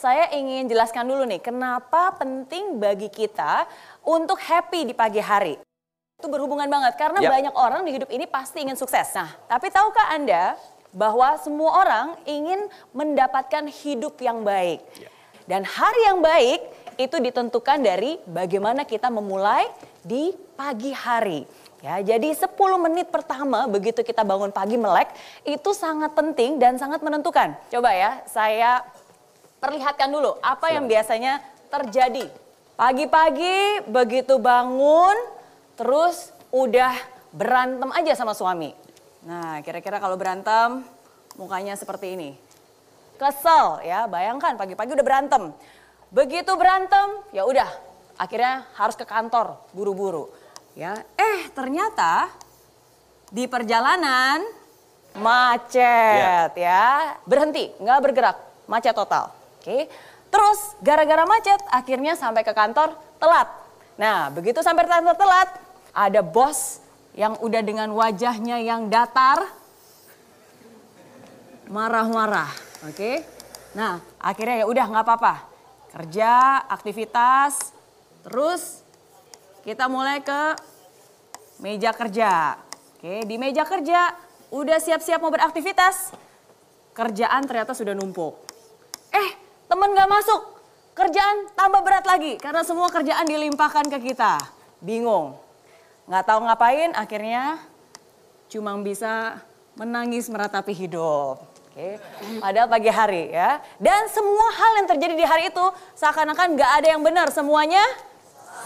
saya ingin jelaskan dulu nih, kenapa penting bagi kita untuk happy di pagi hari. Itu berhubungan banget, karena Yap. banyak orang di hidup ini pasti ingin sukses. Nah, tapi tahukah Anda bahwa semua orang ingin mendapatkan hidup yang baik. Dan hari yang baik itu ditentukan dari bagaimana kita memulai di pagi hari. Ya, jadi 10 menit pertama begitu kita bangun pagi melek itu sangat penting dan sangat menentukan. Coba ya, saya perlihatkan dulu apa yang biasanya terjadi. Pagi-pagi begitu bangun terus udah berantem aja sama suami. Nah, kira-kira kalau berantem mukanya seperti ini. Kesel ya, bayangkan pagi-pagi udah berantem. Begitu berantem, ya udah akhirnya harus ke kantor buru-buru. Ya, eh ternyata di perjalanan macet ya. Berhenti, nggak bergerak, macet total. Oke. Terus gara-gara macet akhirnya sampai ke kantor telat. Nah, begitu sampai kantor telat, ada bos yang udah dengan wajahnya yang datar marah-marah. Oke. Nah, akhirnya ya udah nggak apa-apa. Kerja, aktivitas, terus kita mulai ke meja kerja. Oke, di meja kerja udah siap-siap mau beraktivitas. Kerjaan ternyata sudah numpuk. Temen gak masuk. Kerjaan tambah berat lagi karena semua kerjaan dilimpahkan ke kita. Bingung. Nggak tahu ngapain, akhirnya cuma bisa menangis meratapi hidup. Oke, padahal pagi hari ya. Dan semua hal yang terjadi di hari itu seakan-akan nggak ada yang benar, semuanya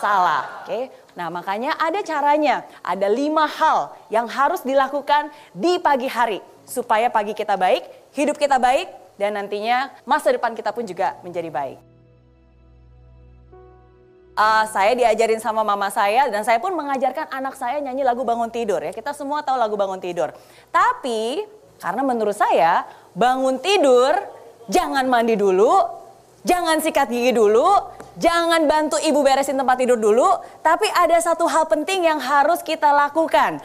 salah. Oke, nah makanya ada caranya. Ada lima hal yang harus dilakukan di pagi hari supaya pagi kita baik, hidup kita baik, dan nantinya masa depan kita pun juga menjadi baik. Uh, saya diajarin sama mama saya dan saya pun mengajarkan anak saya nyanyi lagu bangun tidur ya. Kita semua tahu lagu bangun tidur. Tapi karena menurut saya bangun tidur jangan mandi dulu, jangan sikat gigi dulu, jangan bantu ibu beresin tempat tidur dulu, tapi ada satu hal penting yang harus kita lakukan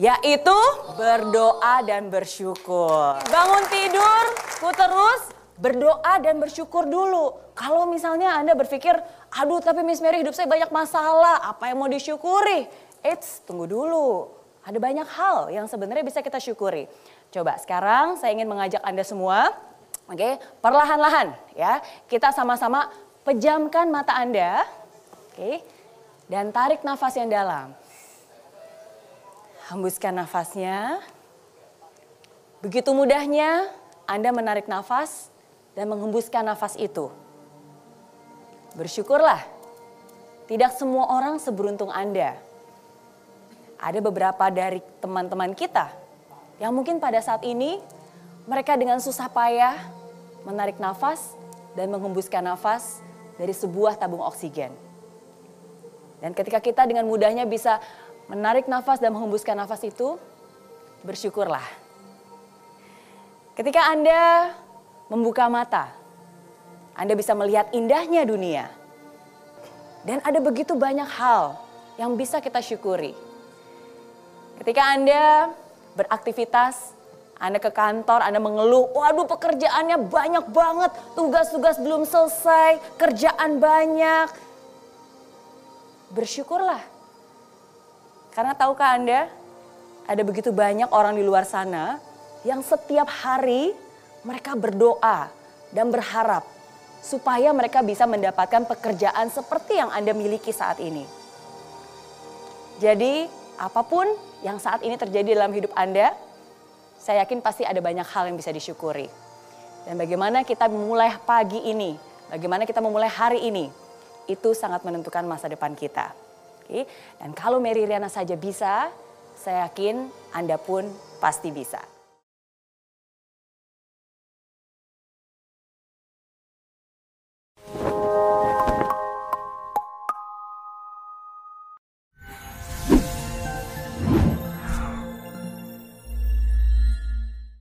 yaitu berdoa dan bersyukur. Bangun tidur, ku terus berdoa dan bersyukur dulu. Kalau misalnya Anda berpikir, aduh tapi Miss Mary hidup saya banyak masalah, apa yang mau disyukuri? Eits, tunggu dulu. Ada banyak hal yang sebenarnya bisa kita syukuri. Coba sekarang saya ingin mengajak Anda semua, oke, perlahan-lahan ya. Kita sama-sama pejamkan mata Anda, oke, dan tarik nafas yang dalam. Hembuskan nafasnya. Begitu mudahnya Anda menarik nafas dan menghembuskan nafas itu. Bersyukurlah, tidak semua orang seberuntung Anda. Ada beberapa dari teman-teman kita yang mungkin pada saat ini mereka dengan susah payah menarik nafas dan menghembuskan nafas dari sebuah tabung oksigen. Dan ketika kita dengan mudahnya bisa menarik nafas dan menghembuskan nafas itu, bersyukurlah. Ketika Anda membuka mata, Anda bisa melihat indahnya dunia. Dan ada begitu banyak hal yang bisa kita syukuri. Ketika Anda beraktivitas, Anda ke kantor, Anda mengeluh, waduh pekerjaannya banyak banget, tugas-tugas belum selesai, kerjaan banyak. Bersyukurlah. Karena tahukah Anda, ada begitu banyak orang di luar sana yang setiap hari mereka berdoa dan berharap supaya mereka bisa mendapatkan pekerjaan seperti yang Anda miliki saat ini. Jadi, apa pun yang saat ini terjadi dalam hidup Anda, saya yakin pasti ada banyak hal yang bisa disyukuri. Dan bagaimana kita memulai pagi ini, bagaimana kita memulai hari ini, itu sangat menentukan masa depan kita. Oke? Dan kalau Mary Riana saja bisa, saya yakin Anda pun pasti bisa.